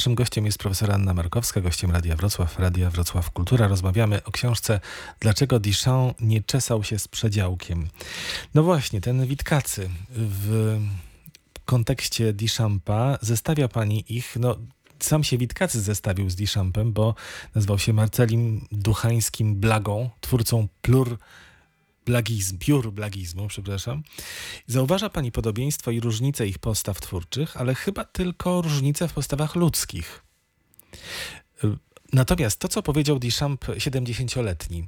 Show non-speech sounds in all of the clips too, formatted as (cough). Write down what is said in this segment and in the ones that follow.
Naszym gościem jest profesor Anna Markowska, gościem Radia Wrocław, Radia Wrocław Kultura. Rozmawiamy o książce Dlaczego Duchamp nie czesał się z przedziałkiem. No właśnie, ten Witkacy w kontekście Duchampa zestawia pani ich, no sam się Witkacy zestawił z Duchampem, bo nazywał się Marcelim Duchańskim Blagą, twórcą plur blagizm, piór blagizmu, przepraszam. Zauważa Pani podobieństwo i różnice ich postaw twórczych, ale chyba tylko różnice w postawach ludzkich. Natomiast to, co powiedział Duchamp 70-letni,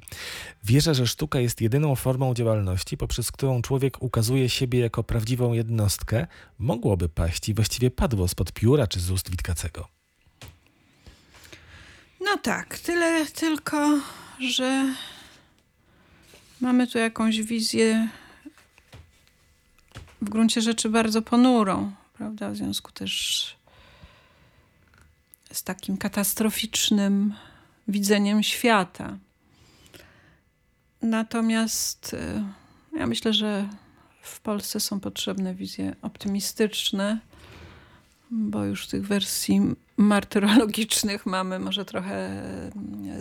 wierzę, że sztuka jest jedyną formą działalności, poprzez którą człowiek ukazuje siebie jako prawdziwą jednostkę, mogłoby paść i właściwie padło spod pióra czy z ust Witkacego. No tak, tyle tylko, że Mamy tu jakąś wizję w gruncie rzeczy bardzo ponurą, prawda? W związku też z takim katastroficznym widzeniem świata. Natomiast e, ja myślę, że w Polsce są potrzebne wizje optymistyczne, bo już tych wersji martyrologicznych mamy może trochę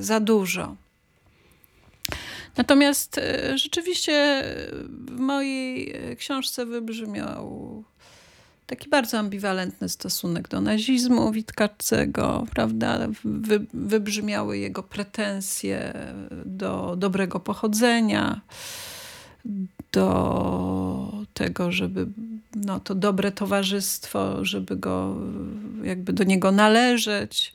za dużo. Natomiast e, rzeczywiście w mojej e, książce wybrzmiał taki bardzo ambiwalentny stosunek do nazizmu Witkacego, prawda? Wy, wybrzmiały jego pretensje do dobrego pochodzenia, do tego, żeby no, to dobre towarzystwo, żeby go jakby do niego należeć.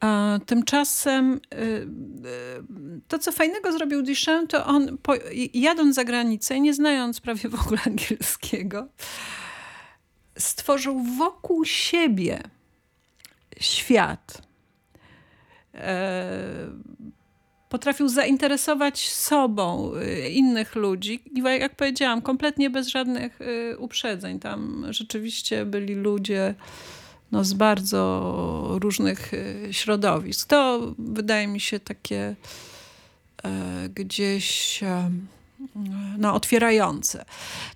A tymczasem y, y, to, co fajnego zrobił Duchamp, to on po, jadąc za granicę nie znając prawie w ogóle (laughs) angielskiego, stworzył wokół siebie świat. E, potrafił zainteresować sobą y, innych ludzi. I jak powiedziałam, kompletnie bez żadnych uprzedzeń. Tam rzeczywiście byli ludzie no, z bardzo różnych e, środowisk. To wydaje mi się takie e, gdzieś e, no, otwierające.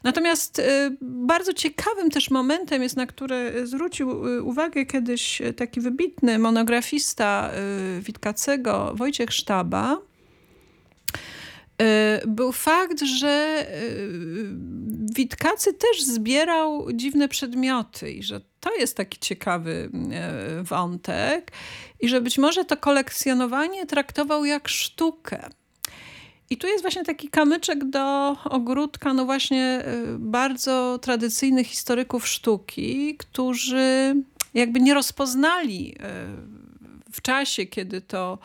Natomiast bardzo ciekawym też momentem jest, na który zwrócił uwagę kiedyś taki wybitny monografista Witkacego, Wojciech Sztaba, był fakt, że Witkacy też zbierał dziwne przedmioty i że to jest taki ciekawy e, wątek i że być może to kolekcjonowanie traktował jak sztukę. I tu jest właśnie taki kamyczek do ogródka, no właśnie e, bardzo tradycyjnych historyków sztuki, którzy jakby nie rozpoznali e, w czasie, kiedy to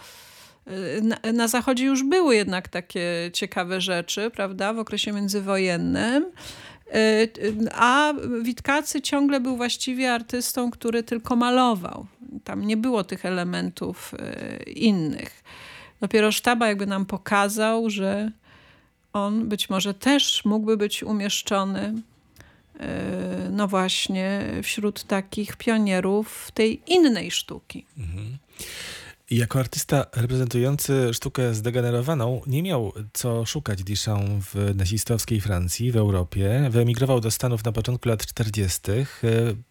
na, na Zachodzie już były jednak takie ciekawe rzeczy, prawda, w okresie międzywojennym. Y, a Witkacy ciągle był właściwie artystą, który tylko malował. Tam nie było tych elementów y, innych. Dopiero sztaba jakby nam pokazał, że on być może też mógłby być umieszczony y, no właśnie wśród takich pionierów tej innej sztuki. Mhm. Jako artysta reprezentujący sztukę zdegenerowaną nie miał co szukać Duchamp w nazistowskiej Francji, w Europie. Wyemigrował do Stanów na początku lat 40.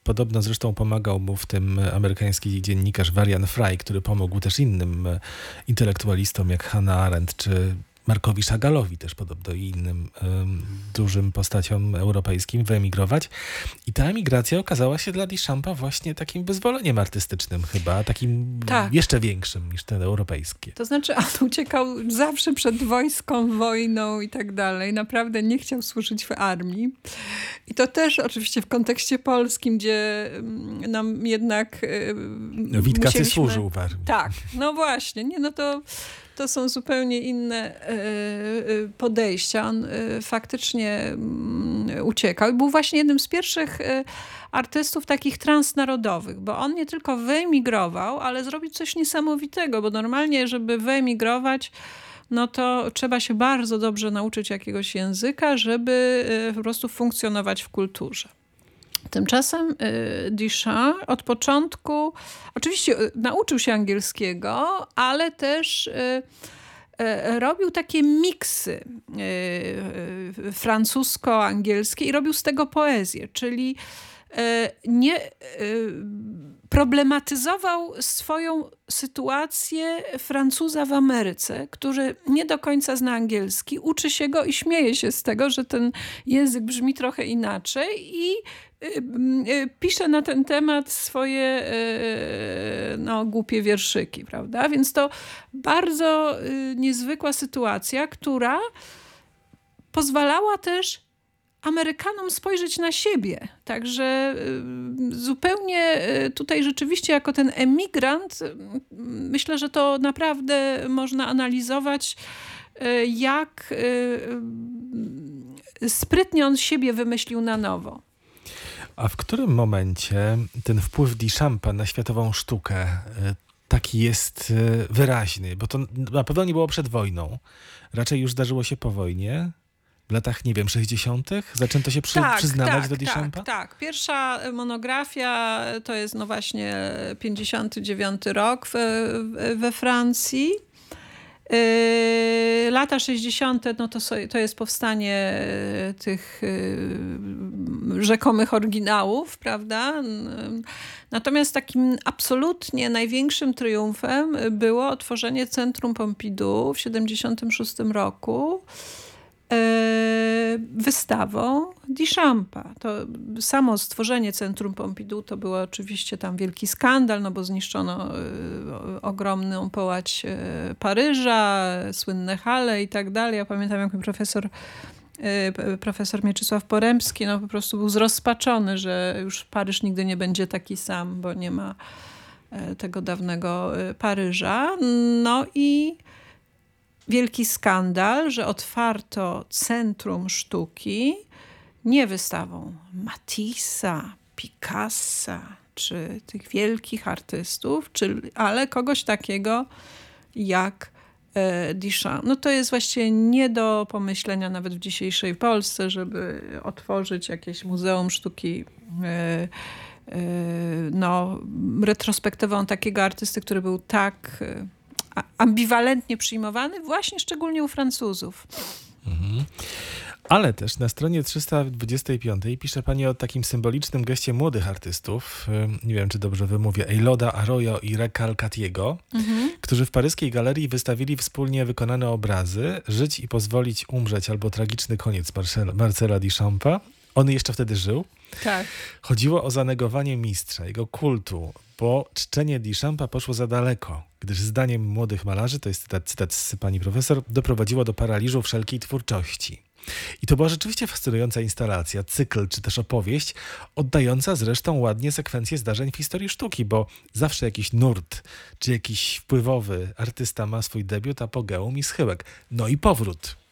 Podobno zresztą pomagał mu w tym amerykański dziennikarz Varian Fry, który pomógł też innym intelektualistom jak Hannah Arendt czy Markowi Szagalowi też podobno i innym dużym postaciom europejskim wyemigrować. I ta emigracja okazała się dla Duchampa właśnie takim wyzwoleniem artystycznym chyba, takim tak. jeszcze większym niż te europejskie. To znaczy (laughs) on uciekał zawsze przed wojską, wojną i tak dalej. Naprawdę nie chciał służyć w armii. I to też oczywiście w kontekście polskim, gdzie nam jednak... No, Witkacy musieliśmy... służył w armii. Tak, no właśnie. Nie, no to to są zupełnie inne e, e, podejścia. On e, faktycznie mm, uciekał był właśnie jednym z pierwszych artystów takich transnarodowych, bo on nie tylko wyemigrował, ale zrobił coś niesamowitego, bo normalnie, żeby wyemigrować, no to trzeba się bardzo dobrze nauczyć jakiegoś języka, żeby po prostu funkcjonować w kulturze. Tymczasem y, Duchamp od początku, oczywiście y, nauczył się angielskiego, ale też y, robił takie miksy francusko-angielskie i robił z tego poezję, czyli nie problematyzował swoją sytuację Francuza w Ameryce, który nie do końca zna angielski, uczy się go i śmieje się z tego, że ten język brzmi trochę inaczej i y, y, pisze na ten temat swoje y, no, głupie wierszyki, prawda? Więc to bardzo niezwykła sytuacja, która pozwalała też Amerykanom spojrzeć na siebie. Także y, zupełnie y, tutaj rzeczywiście jako ten emigrant, y, myślę, że to naprawdę można analizować, jak sprytnie on siebie wymyślił na nowo. A w którym momencie ten wpływ Duchampa na światową sztukę taki jest wyraźny? Bo to na pewno nie było przed wojną. Raczej już zdarzyło się po wojnie w latach, nie wiem, 60. zaczęto się przy, tak, przyznawać tak, do Duchampa? Tak, tak. Pierwsza monografia to jest no właśnie 59 rok we, we Francji. Yy, lata 60. No to, to jest powstanie tych yy, rzekomych oryginałów, prawda? Natomiast takim absolutnie największym triumfem było otworzenie Centrum Pompidou w 76 roku. E, wystawą Duchampa. To samo stworzenie Centrum Pompidou to było oczywiście tam wielki skandal, no bo zniszczono e, ogromną połać e, Paryża, słynne hale i tak dalej. Ja pamiętam, jak profesor profesor Mieczysław Poremski no po prostu był zrozpaczony, że już Paryż nigdy nie będzie taki sam, bo nie ma tego dawnego Paryża. No i wielki skandal, że otwarto Centrum Sztuki nie wystawą Matissa, Picassa czy tych wielkich artystów, czy, ale kogoś takiego jak e, Duchamp. No to jest właściwie nie do pomyślenia nawet w dzisiejszej Polsce, żeby otworzyć jakieś muzeum sztuki e, e, no, retrospektywą takiego artysty, który był tak ambiwalentnie przyjmowany, właśnie szczególnie u Francuzów. Mhm. Ale też na stronie 325 pisze pani o takim symbolicznym geście młodych artystów, nie wiem czy dobrze wymówię, Eiloda Arroyo i Rekal Catiego, mhm. którzy w paryskiej galerii wystawili wspólnie wykonane obrazy Żyć i pozwolić umrzeć albo Tragiczny koniec Marcela, Marcela Duchampa. On jeszcze wtedy żył. Tak. Chodziło o zanegowanie mistrza, jego kultu, bo czczenie Duchampa poszło za daleko, gdyż zdaniem młodych malarzy, to jest cytat, cytat z pani profesor, doprowadziło do paraliżu wszelkiej twórczości. I to była rzeczywiście fascynująca instalacja, cykl czy też opowieść, oddająca zresztą ładnie sekwencję zdarzeń w historii sztuki, bo zawsze jakiś nurt czy jakiś wpływowy artysta ma swój debiut, apogeum i schyłek. No i powrót.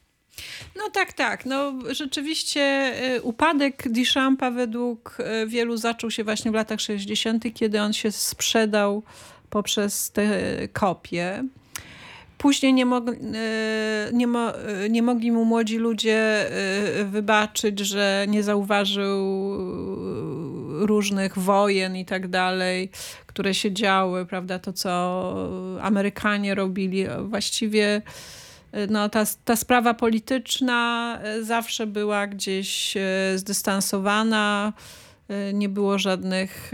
No tak, tak. No, rzeczywiście y, upadek Duchampa według y, wielu zaczął się właśnie w latach 60., kiedy on się sprzedał poprzez te kopie. Później nie, mog, y, nie, mo, nie mogli mu młodzi ludzie wybaczyć, że nie zauważył różnych wojen i tak dalej, które się działy, prawda, to co Amerykanie robili. Właściwie no, ta, ta sprawa polityczna e, zawsze była gdzieś e, zdystansowana. E, nie było żadnych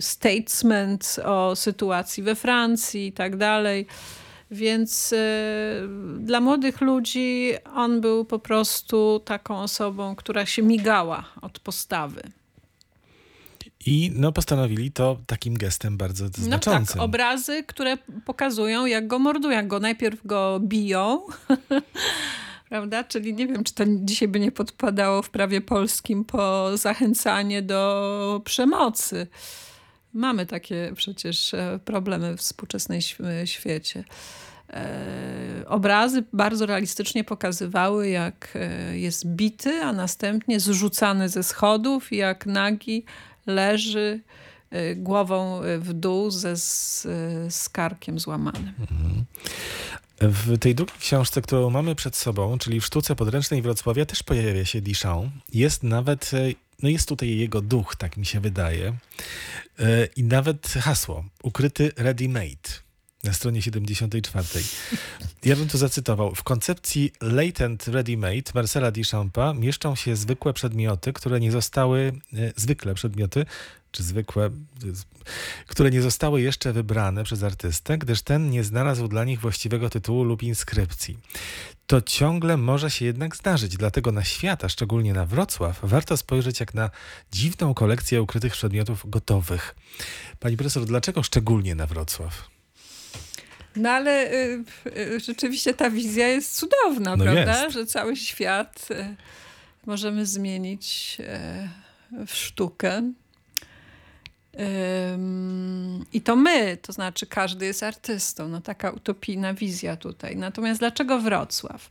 statement o sytuacji we Francji i tak dalej. Więc dla młodych ludzi on był po prostu taką osobą, która się migała od postawy. I no, postanowili to takim gestem bardzo znaczącym. No tak, obrazy, które pokazują, jak go mordują. Jak go najpierw go biją, (laughs) prawda? Czyli nie wiem, czy to dzisiaj by nie podpadało w prawie polskim po zachęcanie do przemocy. Mamy takie przecież e, problemy w współczesnej świecie. E, obrazy bardzo realistycznie pokazywały, jak e, jest bity, a następnie zrzucany ze schodów, jak nagi leży y, głową w dół ze skarkiem złamanym. Mhm. W tej drugiej książce, którą mamy przed sobą, czyli w sztuce podręcznej Wrocławia, też pojawia się Duchamp. Jest nawet, y, no jest tutaj jego duch, tak mi się wydaje. Y, I nawet hasło, ukryty ready-made. Na stronie 74. Ja bym tu zacytował. W koncepcji latent ready-made Marcela Duchampa mieszczą się zwykłe przedmioty, które nie zostały, e, zwykle przedmioty, czy zwykłe, które nie zostały jeszcze wybrane przez artystę, gdyż ten nie znalazł dla nich właściwego tytułu lub inskrypcji. To ciągle może się jednak zdarzyć, dlatego na świat, a szczególnie na Wrocław, warto spojrzeć jak na dziwną kolekcję ukrytych przedmiotów gotowych. Pani profesor, dlaczego szczególnie na Wrocław? No ale y, y, rzeczywiście ta wizja jest cudowna, no prawda? Jest. Że cały świat y, możemy zmienić y, w sztukę. I to my, to znaczy każdy jest artystą. No taka utopijna wizja tutaj. Natomiast dlaczego Wrocław?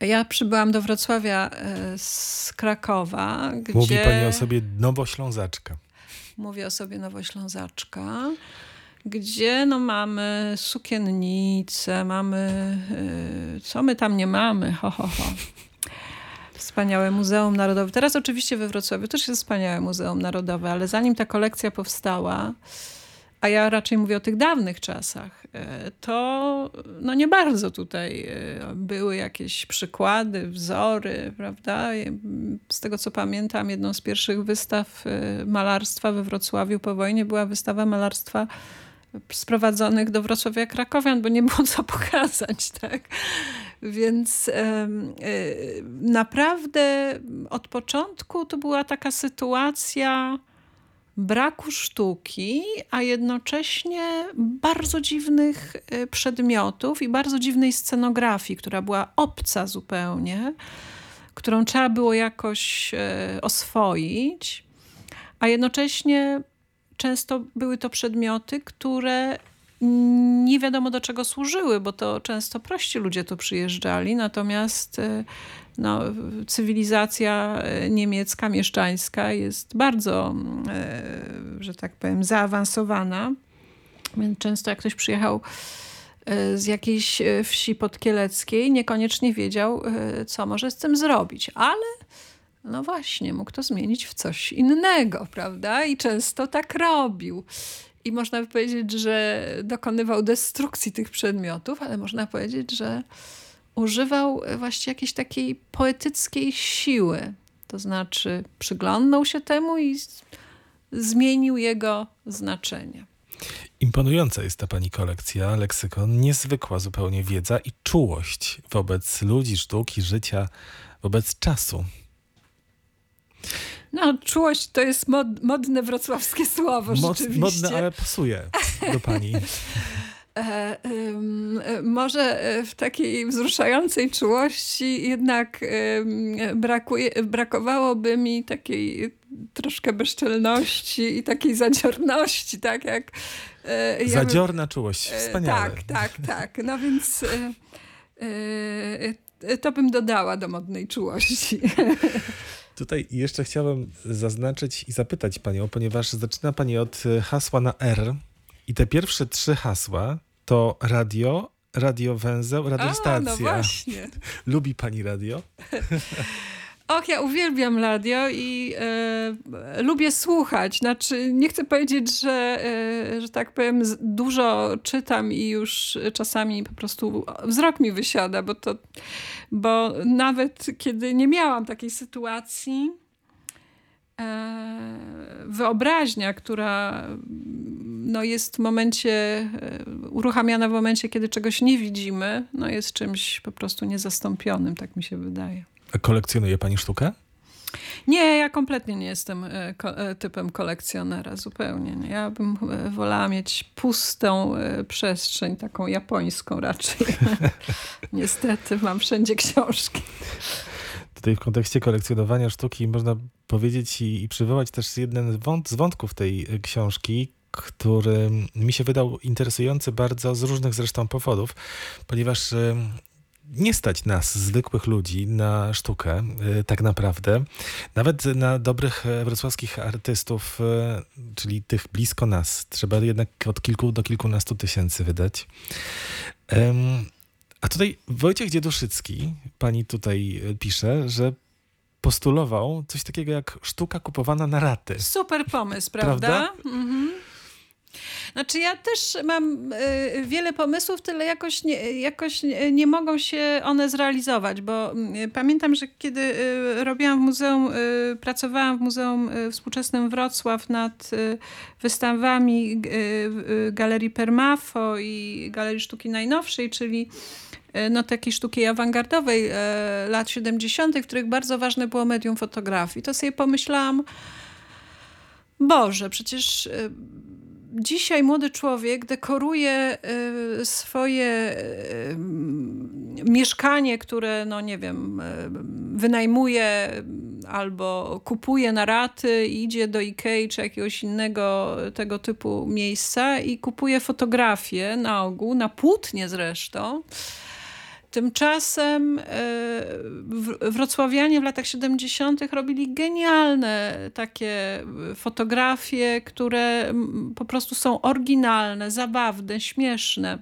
Ja przybyłam do Wrocławia e, z Krakowa, gdzie... Mówi pani o sobie Nowoślązaczka. Mówię o sobie Nowoślązaczka, gdzie no mamy sukiennice, mamy... E, co my tam nie mamy? Ho, ho, ho. Wspaniałe Muzeum Narodowe. Teraz oczywiście we Wrocławiu też jest wspaniałe Muzeum Narodowe, ale zanim ta kolekcja powstała, a ja raczej mówię o tych dawnych czasach, e, to no nie bardzo tutaj e, były jakieś przykłady, wzory, prawda? Z tego co pamiętam, jedną z pierwszych wystaw malarstwa we Wrocławiu po wojnie była wystawa malarstwa sprowadzonych do Wrocławia Krakowian, bo nie było co pokazać, (laughs) tak? Więc e, naprawdę od początku to była taka sytuacja braku sztuki, a jednocześnie bardzo dziwnych e, przedmiotów i bardzo dziwnej scenografii, która była obca zupełnie, którą trzeba było jakoś e, oswoić, a jednocześnie często były to przedmioty, które nie wiadomo do czego służyły, bo to często prości ludzie tu przyjeżdżali, natomiast e, no, cywilizacja e, niemiecka, mieszczańska jest bardzo, e, że tak powiem, zaawansowana. Więc często jak ktoś przyjechał z jakiejś wsi podkieleckiej, niekoniecznie wiedział, co może z tym zrobić, ale no właśnie, mógł to zmienić w coś innego, prawda? I często tak robił. I można by powiedzieć, że dokonywał destrukcji tych przedmiotów, ale można powiedzieć, że używał właśnie jakiejś takiej poetyckiej siły. To znaczy przyglądał się temu i zmienił jego znaczenie. Imponująca jest ta pani kolekcja, leksykon, niezwykła zupełnie wiedza i czułość wobec ludzi, sztuki, życia, wobec czasu. No, czułość to jest mod, modne wrocławskie słowo, Mod, rzeczywiście. Modne, ale pasuje do pani. (laughs) E, może w takiej wzruszającej czułości jednak brakuje, brakowałoby mi takiej troszkę bezczelności i takiej zadziorności, tak jak... E, Zadziorna bym, czułość, e, wspaniale. Tak, tak, tak. No więc to bym dodała do modnej czułości. (laughs) Tutaj jeszcze chciałem zaznaczyć i zapytać panią, ponieważ zaczyna pani od e, hasła na R i te pierwsze trzy hasła to radio, radiowęzeł, radiostacja. A, no właśnie. (laughs) Lubi pani radio? (laughs) Och, ja uwielbiam radio i e, lubię słuchać. Znaczy, nie chcę powiedzieć, że, e, że tak powiem, dużo czytam i już czasami po prostu wzrok mi wysiada, bo to, bo nawet kiedy nie miałam takiej sytuacji, e, wyobraźnia, która no, jest w momencie, e, uruchamiana w momencie, kiedy czegoś nie widzimy, no, jest czymś po prostu niezastąpionym, tak mi się wydaje. Kolekcjonuje pani sztukę? Nie, ja kompletnie nie jestem e, e, typem kolekcjonera, zupełnie nie. Ja bym e, wolała mieć pustą przestrzeń, taką japońską raczej. (laughs) Niestety mam wszędzie książki. Tutaj w kontekście kolekcjonowania sztuki można powiedzieć i, i przywołać też jeden z wątków tej książki, który mi się wydał interesujący bardzo z różnych zresztą powodów, ponieważ nie stać nas, zwykłych ludzi, na sztukę, y, tak naprawdę. Nawet na dobrych e, wrocławskich artystów, e, czyli tych blisko nas, trzeba jednak od kilku do kilkunastu tysięcy wydać. A tutaj Wojciech Dzieduszycki, pani tutaj e, pisze, że postulował coś takiego jak sztuka kupowana na raty. Super pomysł, prawda? prawda? Mhm. Znaczy ja też mam y, wiele pomysłów, tyle jakoś, nie, jakoś nie mogą się one zrealizować, bo y, pamiętam, że kiedy y, robiłam w muzeum, y, pracowałam w Muzeum y, Współczesnym Wrocław nad y, wystawami Galerii Permafo i Galerii Sztuki Najnowszej, czyli no, takiej sztuki awangardowej lat 70., w których bardzo ważne było medium fotografii. To sobie pomyślałam, Boże, przecież dzisiaj młody człowiek dekoruje y, swoje y, mieszkanie, które, no nie wiem, y, wynajmuje albo kupuje na raty idzie do Ikei czy jakiegoś innego tego typu miejsca i kupuje fotografie na ogół, na płótnie zresztą Tymczasem e, wrocławianie w latach 70. robili genialne takie fotografie, które po prostu są oryginalne, zabawne, śmieszne.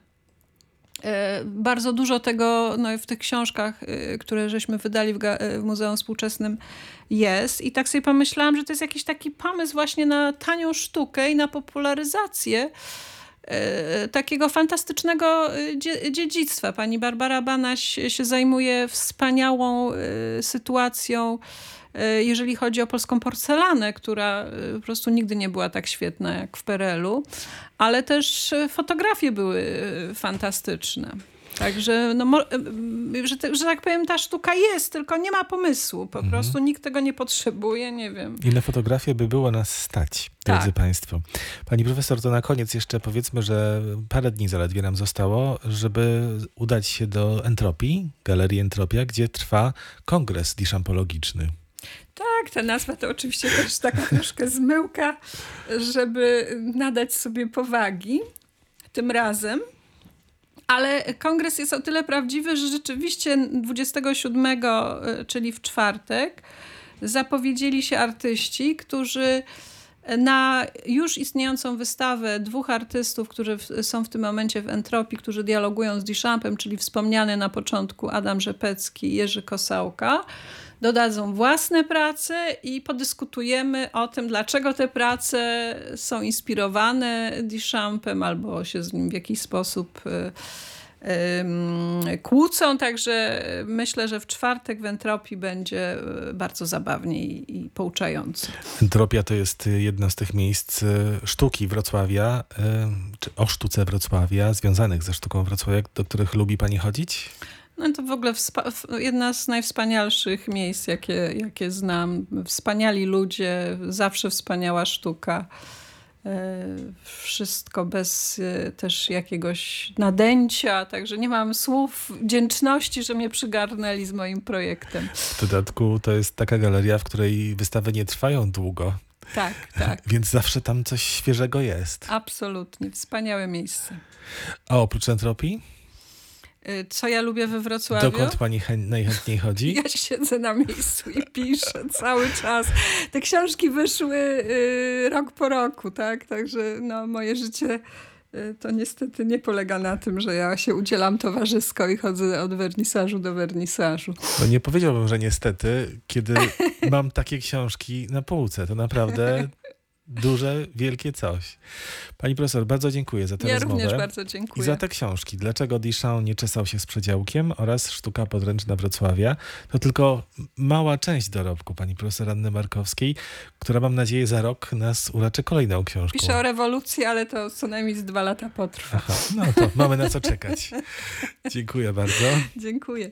E, bardzo dużo tego no, w tych książkach, e, które żeśmy wydali w, w, Muzeum Współczesnym jest. I tak sobie pomyślałam, że to jest jakiś taki pomysł właśnie na tanią sztukę i na popularyzację E, takiego fantastycznego e, dziedzictwa. Pani Barbara Banaś się zajmuje wspaniałą e, sytuacją, jeżeli chodzi o polską porcelanę, która po prostu nigdy nie była tak świetna jak w PRL-u, ale też fotografie były fantastyczne. Także, no, że, że tak powiem, ta sztuka jest, tylko nie ma pomysłu. Po mhm. prostu nikt tego nie potrzebuje, nie wiem. Ile fotografie by było nas stać, tak. drodzy Państwo. Pani profesor, to na koniec jeszcze powiedzmy, że parę dni zaledwie nam zostało, żeby udać się do Entropii, Galerii Entropia, gdzie trwa kongres diszampologiczny. Tak, ta nazwa to oczywiście też taka (laughs) troszkę zmyłka, żeby nadać sobie powagi. Tym razem ale kongres jest o tyle prawdziwy, że rzeczywiście 27, e, czyli w czwartek, zapowiedzieli się artyści, którzy na już istniejącą wystawę dwóch artystów, którzy są w tym momencie w Entropii, którzy dialogują z Dischampem, czyli wspomniany na początku Adam Rzepecki i Jerzy Kosałka, dodadzą własne prace i podyskutujemy o tym, dlaczego te prace są inspirowane Duchampem albo się z nim w jakiś sposób e, kłócą, także myślę, że w czwartek w Entropii będzie e, bardzo zabawnie i, pouczająco. Entropia to jest jedno z tych miejsc e, sztuki Wrocławia, czy o sztuce Wrocławia, związanych ze sztuką Wrocławia, do których lubi pani chodzić? No to w ogóle jedna z najwspanialszych miejsc, jakie, jakie znam. Wspaniali ludzie, zawsze wspaniała sztuka. E, wszystko bez e, też jakiegoś nadęcia, także nie mam słów wdzięczności, że mnie przygarnęli z moim projektem. W dodatku to jest taka galeria, w której wystawy nie trwają długo. Tak, tak. (laughs) Więc zawsze tam coś świeżego jest. Absolutnie, wspaniałe miejsce. A oprócz entropii? Y, co ja lubię we Wrocławiu. Dokąd pani najchętniej chodzi? (laughs) Ja siedzę na miejscu i piszę cały czas. Te książki wyszły y, rok po roku, tak? Także no, moje życie y, to niestety nie polega na tym, że ja się udzielam towarzysko i chodzę od wernisażu do wernisażu. No nie powiedziałbym, że niestety, kiedy mam takie książki na półce. To naprawdę (laughs) duże, wielkie coś. Pani profesor, bardzo dziękuję za tę ja rozmowę. Ja również bardzo dziękuję. I za te książki. Dlaczego Duchamp nie czesał się z przedziałkiem oraz Sztuka podręczna Wrocławia. To tylko mała część dorobku pani profesor Anny Markowskiej, która mam nadzieję za rok nas uraczy kolejną książką. Piszę o rewolucji, ale to co najmniej z dwa lata potrwa. Aha, no to mamy na co czekać. (laughs) dziękuję bardzo. Dziękuję.